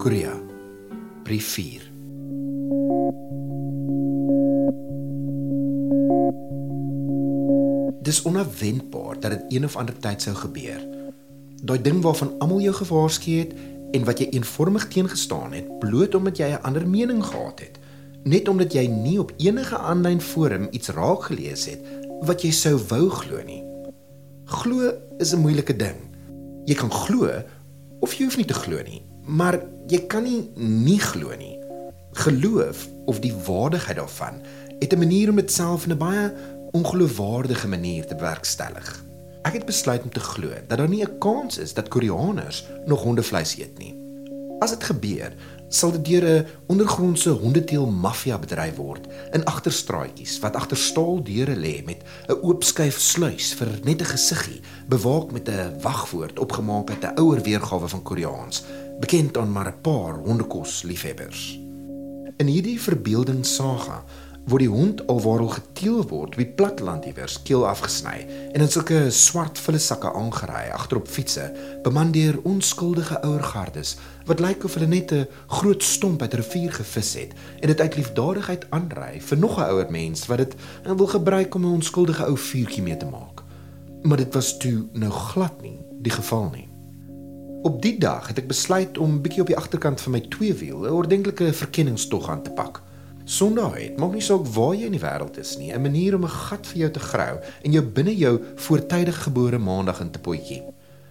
Korea. Brief 4. Dis onverwendbaar dat dit een of ander tyd sou gebeur. Daai ding waarvan almal jou gewaarsku het en wat jy eenvormig teengestaan het, bloot omdat jy 'n ander mening gehad het, net omdat jy nie op enige aanlyn forum iets raak gelees het wat jy sou wou glo nie. Glo is 'n moeilike ding. Jy kan glo of jy hoef nie te glo nie, maar jy kan nie nie glo nie. Geloof of die waardigheid daarvan het 'n manier om dit self in 'n baie ongeloofwaardige manier te bewerkstellig. Ek het besluit om te glo dat daar nie 'n kans is dat Koreaners nog hondevleis eet nie. As dit gebeur, sal dit deur 'n ondergrondse hondeteel maffia bedryf word in agterstraatjies wat agter staaldeure lê met 'n oop skuif sluis vir net 'n gesiggie, bewaak met 'n wagwoord opgemaak uit 'n ouer weergawe van Koreaans, bekend aan maar 'n paar hondekos liefhebbers. In hierdie verbeeldingssaga word die hond alwaar al geteel word, wie platland iewers keel afgesny en in sulke swart vullesakke aangery agterop fietsse, beman deur onskuldige ouer gardes wat lyk of hulle net 'n groot stomp uit 'n rivier gevis het en dit uit liefdadigheid aanry vir nog 'n ouer mens wat dit wil gebruik om 'n onskuldige ou vuurtjie mee te maak. Maar dit was toe nou glad nie die geval nie. Op die dag het ek besluit om bietjie op die agterkant van my tweewiel 'n ordentlike verkenningstog aan te pak. Sondag het maak nie saak waar jy in die wêreld is nie, 'n manier om 'n gat vir jou te grou en jou binne jou voortydig gebore maandag in te potjie.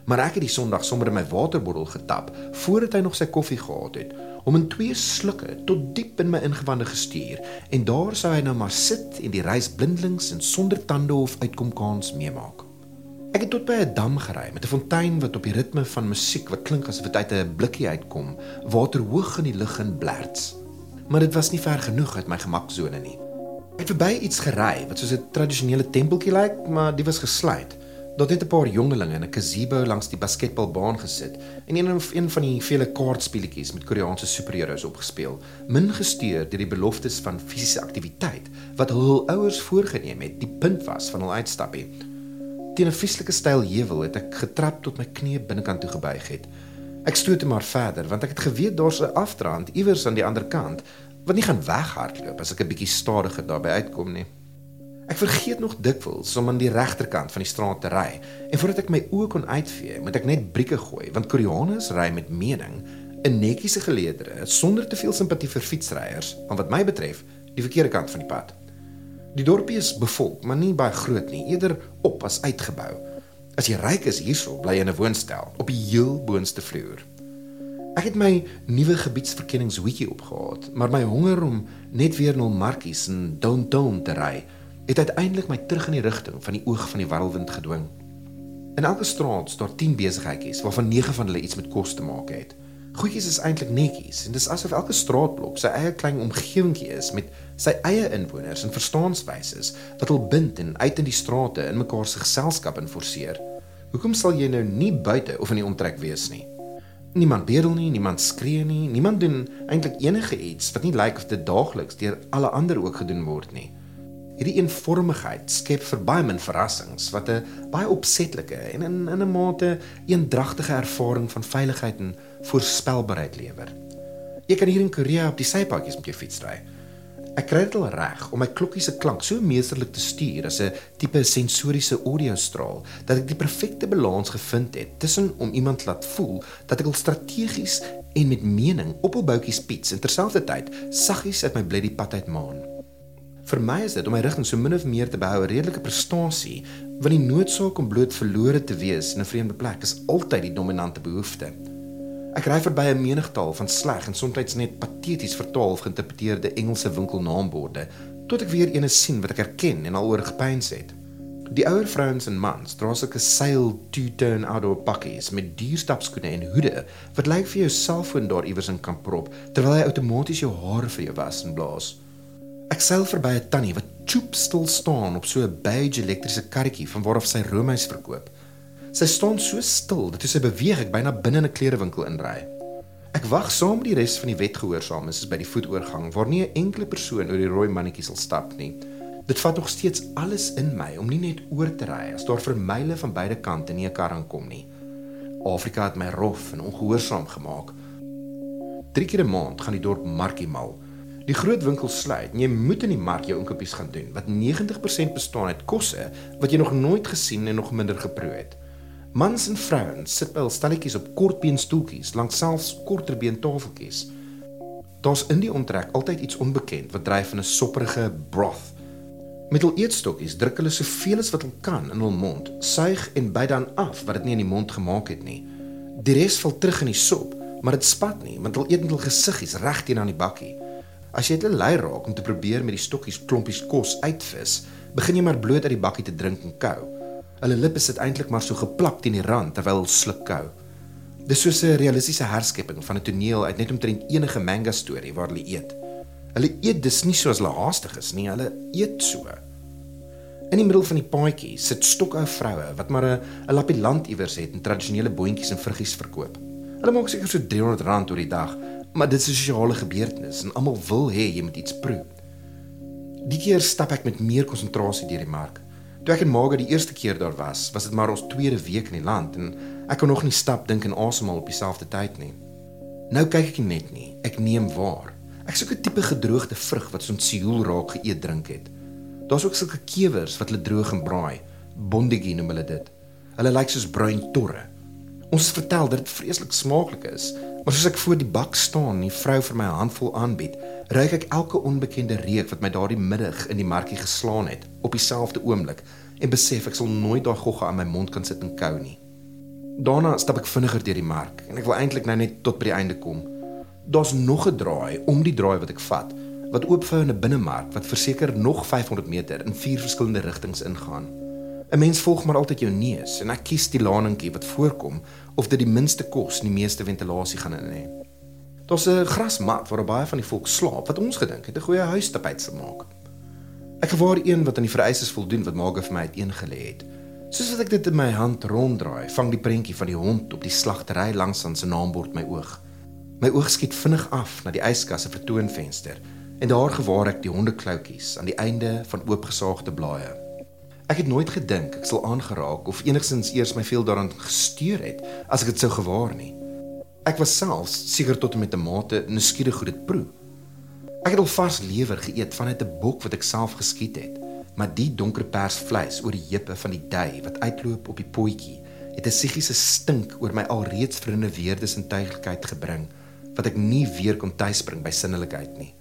Maar ek het die Sondag sommer in my waterbottel getap voordat hy nog sy koffie gehad het, om in twee slukke tot diep in my ingewande gestuur en daar sou hy nou maar sit en die reis blindelings en sonder tande of uitkomkans meemaak. Ek het tot by 'n dam gery met 'n fontein wat op die ritme van musiek wat klink asof dit uit 'n blikkie uitkom, water hoog in die lug en blerts maar dit was nie ver genoeg uit my gemaksone nie. Ek verby iets gery wat soos 'n tradisionele tempeltjie lyk, maar dit was gesluit. Daar het 'n paar jongelinge in 'n gazebo langs die basketbalbaan gesit en een of een van die vele kaartspeletjies met Koreaanse superheroes opgespeel, min gestuur deur die beloftes van fisiese aktiwiteit wat hul ouers voorgenem het, die punt was van hul uitstappie. Teen 'n vieslike styl heuwel het ek getrap tot my knie binnekant toe gebuig het. Ek stoot maar verder want ek het geweet daar's 'n afdraand iewers aan die ander kant wat nie gaan weghardloop as ek 'n bietjie stadiger daarby uitkom nie. Ek vergeet nog dikwels om aan die regterkant van die straat te ry en voordat ek my oë kon uitvee, moet ek net brieke gooi want Koreaners ry met mening in netjiese geleedere sonder te veel simpatie vir fietsryers, maar wat my betref, die verkeerde kant van die pad. Die dorpie is bevolk, maar nie baie groot nie, eerder op as uitgebou. As jy ryk is hierso, bly jy in 'n woonstel op die heel boonste vloer. Ek het my nuwe gebiedsverkenningswiki opgehaat, maar my honger om net weer na Markies en downtown te ry, het uiteindelik my terug in die rigting van die oog van die warrelwind gedwing. In elke straat staan 10 besigheidjies waarvan 9 van hulle iets met kos te maak het. Goedjies is eintlik netjies en dis asof elke straatblok sy eie klein omgewingie is met sy eie inwoners en verstaanswyses wat hul bind en uit in die strate in mekaar se geselskap enforceer. Hoekom sal jy nou nie buite of in die omtrek wees nie? Niemand bedel nie, niemand skree nie, niemand doen eintlik enige iets wat nie lyk of dit daagliks deur alle ander ook gedoen word nie. Hierdie eenvormigheid skep vir baie min verrassings wat 'n baie opsetlike en in in 'n mate eendragtige ervaring van veiligheid en voorspelbaarheid lewer. Jy kan hier in Korea op die sypaadjies met jou fiets ry. Ek kry dit al reg om my klokkie se klank so meesterlik te stuur as 'n tipe sensoriese audiostraal dat ek die perfekte balans gevind het tussen om iemand laat voel dat ek al strategies en met mening op hul boutjies piets en terselfdertyd saggies uit my bledie pad uit maan. Vir my is dit om my rigting so min of meer te behou 'n redelike prestasie, want die noodsaak om bloot verlore te wees in 'n vreemde plek is altyd die dominante behoefte. Ek ry verby 'n menigtaal van sleg en soms net pateties vertaal of geïnterpreteerde Engelse winkelnaamborde tot ek weer eene sien wat ek herken en alhoor gepeins het. Die ouer vrouens en mans dra sulke seil two-tone outdoor pakkies met dierstapskoene en hoede wat lyk vir jou selfoon daar iewers in kan prop terwyl hy outomaties jou hare vir jou was en blaas. Ek seil verby 'n tannie wat choop stil staan op so 'n beige elektriese karretjie van waaraf sy roomys verkoop. Sy staan so stil dat sy beweeg ek byna binne 'n klerewinkel inry. Ek wag saam met die res van die wetgehoorsaames by die voetoorgang waar nie 'n enkele persoon oor die rooi mannetjie sal stap nie. Dit vat nog steeds alles in my om nie net oor te ry as daar vir myle van beide kante nie 'n kar aankom nie. Afrika het my rof en ongehoorsaam gemaak. Drie keer 'n maand gaan die dorp markie mal. Die groot winkels sluit en jy moet in die mark jou inkopies gaan doen wat 90% bestaan uit kosse wat jy nog nooit gesien en nog minder geproe het. Mans en vrouens sit by stalletjies op kortbeenstoeltjies langs selfs korterbeen tafeltjies. Daar's in die omtrek altyd iets onbekend wat dryf in 'n sopperige broth. Met hul eetstokkies druk hulle soveel as wat hulle kan in hul mond, suig en byt dan af wat dit nie in die mond gemaak het nie. Die res val terug in die sop, maar dit spat nie want hulle eet met hul gesiggies reg teen aan die bakkie. As jy dit lui raak om te probeer met die stokkies klompies kos uitvis, begin jy maar bloot uit die bakkie te drink en kou. Hulle lippe sit eintlik maar so geplak teen die rand terwyl hulle sluk kou. Dis soos 'n realistiese herskepping van 'n toneel uit net omtrent enige manga storie waar hulle eet. Hulle eet dis nie soos hulle haastig is nie, hulle eet so. In die middel van die paadjie sit stokou vroue wat maar 'n 'n lappie land iewers het en tradisionele boontjies en vruggies verkoop. Hulle maak seker so R300 oor die dag, maar dit is 'n sosiale gebeurtenis en almal wil hê jy moet iets proe. Die keer stap ek met meer konsentrasie deur die mark. Toe ek en Marga die eerste keer daar was, was dit maar ons tweede week in die land en ek kon nog nie stap, dink en asemhaal op dieselfde tyd nie. Nou kyk ek net nie, ek neem waar. Ek soek 'n tipe gedroogde vrug wat so 'n sioel raak geëet drink het. Daar's ook sulke kewers wat hulle droog en braai. Bondigi noem hulle dit. Hulle lyk soos bruin torre. Ons het vertel dat dit vreeslik smaaklik is, maar soos ek voor die bak staan en die vrou vir my 'n handvol aanbied, ruik ek elke onbekende reuk wat my daardie middag in die markie geslaan het op dieselfde oomblik en besef ek sal nooit daai gogga aan my mond kan sit en kou nie. Daarna stap ek vinniger deur die mark en ek wil eintlik nou net tot by die einde kom. Daar's nog 'n draai om die draai wat ek vat wat oopvou in 'n binnemark wat verseker nog 500 meter in vier verskillende rigtings ingaan. 'n Mens volg maar altyd jou neus en ek kies die laningkie wat voorkom of dit die minste kos en die meeste ventilasie gaan in hê. Daar's 'n grasmat waar baie van die volk slaap wat ons gedink het 'n goeie huistapijt sal maak. Ek gewaar een wat aan die vereistes voldoen wat maak vir my uiteengelê het. Soos wat ek dit in my hand ronddraai, vang die prentjie van die hond op die slagtery langs aan sy naambord my oog. My oog skiet vinnig af na die yskas se vertoonvenster en daar gewaar ek die hondekloutjies aan die einde van oopgesaagde blaaie. Ek het nooit gedink ek sal aangeraak of enigsins eers my veel daaraan gesteur het as ek dit sou gewaar nie. Ek was selfs seker tot en met 'n mate nuuskierig hoe dit proe. Ek het al vars lewer geëet vanuit 'n bok wat ek self geskiet het, maar die donker pers vleis oor die heupe van die dui wat uitloop op die potjie, het 'n psigiese stink oor my alreeds vriende weerdes en tuiglikheid gebring wat ek nie weer kon tuisbring by sinnelikheid nie.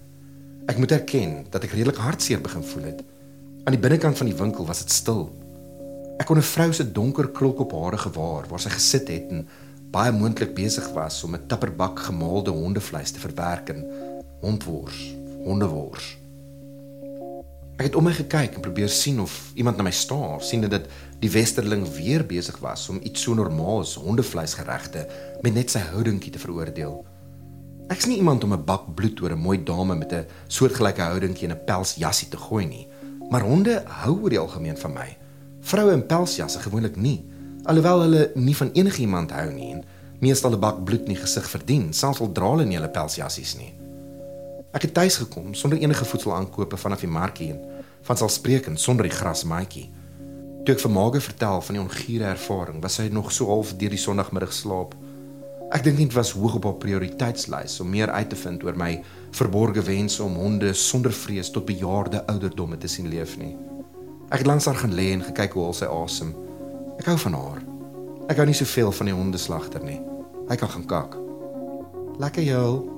Ek moet erken dat ek redelik hartseer begin voel het. Aan die binnekant van die winkel was dit stil. Ek kon 'n vrou se donker krulkop op hare gewaar waar sy gesit het en baie moontlik besig was om 'n tapperbak gemaalde hondevleis te verwerk in hondwors, hondewors. Ek het om my gekyk en probeer sien of iemand na my staar, sien dat die westerling weer besig was om iets so normaals hondevleisgeregte met net sy houdingkie te veroordeel. Ek's nie iemand om 'n bak bloed oor 'n mooi dame met 'n soortgelyke houdingkie en 'n pelsjassie te gooi nie, maar honde hou oor die algemeen van my. Vroue in pelsjasse gewoonlik nie alhoewel hulle nie van enigiemand hou nie en meestal 'n bak bloed nie gesig verdien, selfs al dra hulle nie hulle pelsjassies nie. Ek het tuis gekom sonder enige voedselaankope vanaf die markie en van sal spreek en sonder die grasmaatjie. Toe ek vir Mage vertel van die ongure ervaring, was sy nog so half deur die sonoggmiddag slaap. Ek dink dit was hoog op haar prioriteitslys om meer uit te vind oor my verborgde wense om honde sonder vrees tot bejaarde ouderdomme te sien leef nie. Ek het langs haar gaan lê en gekyk hoe al sy asem. Ek hou van haar. Ek hou nie soveel van die hondeslagter nie. Hy kan gaan kak. Lekker jou.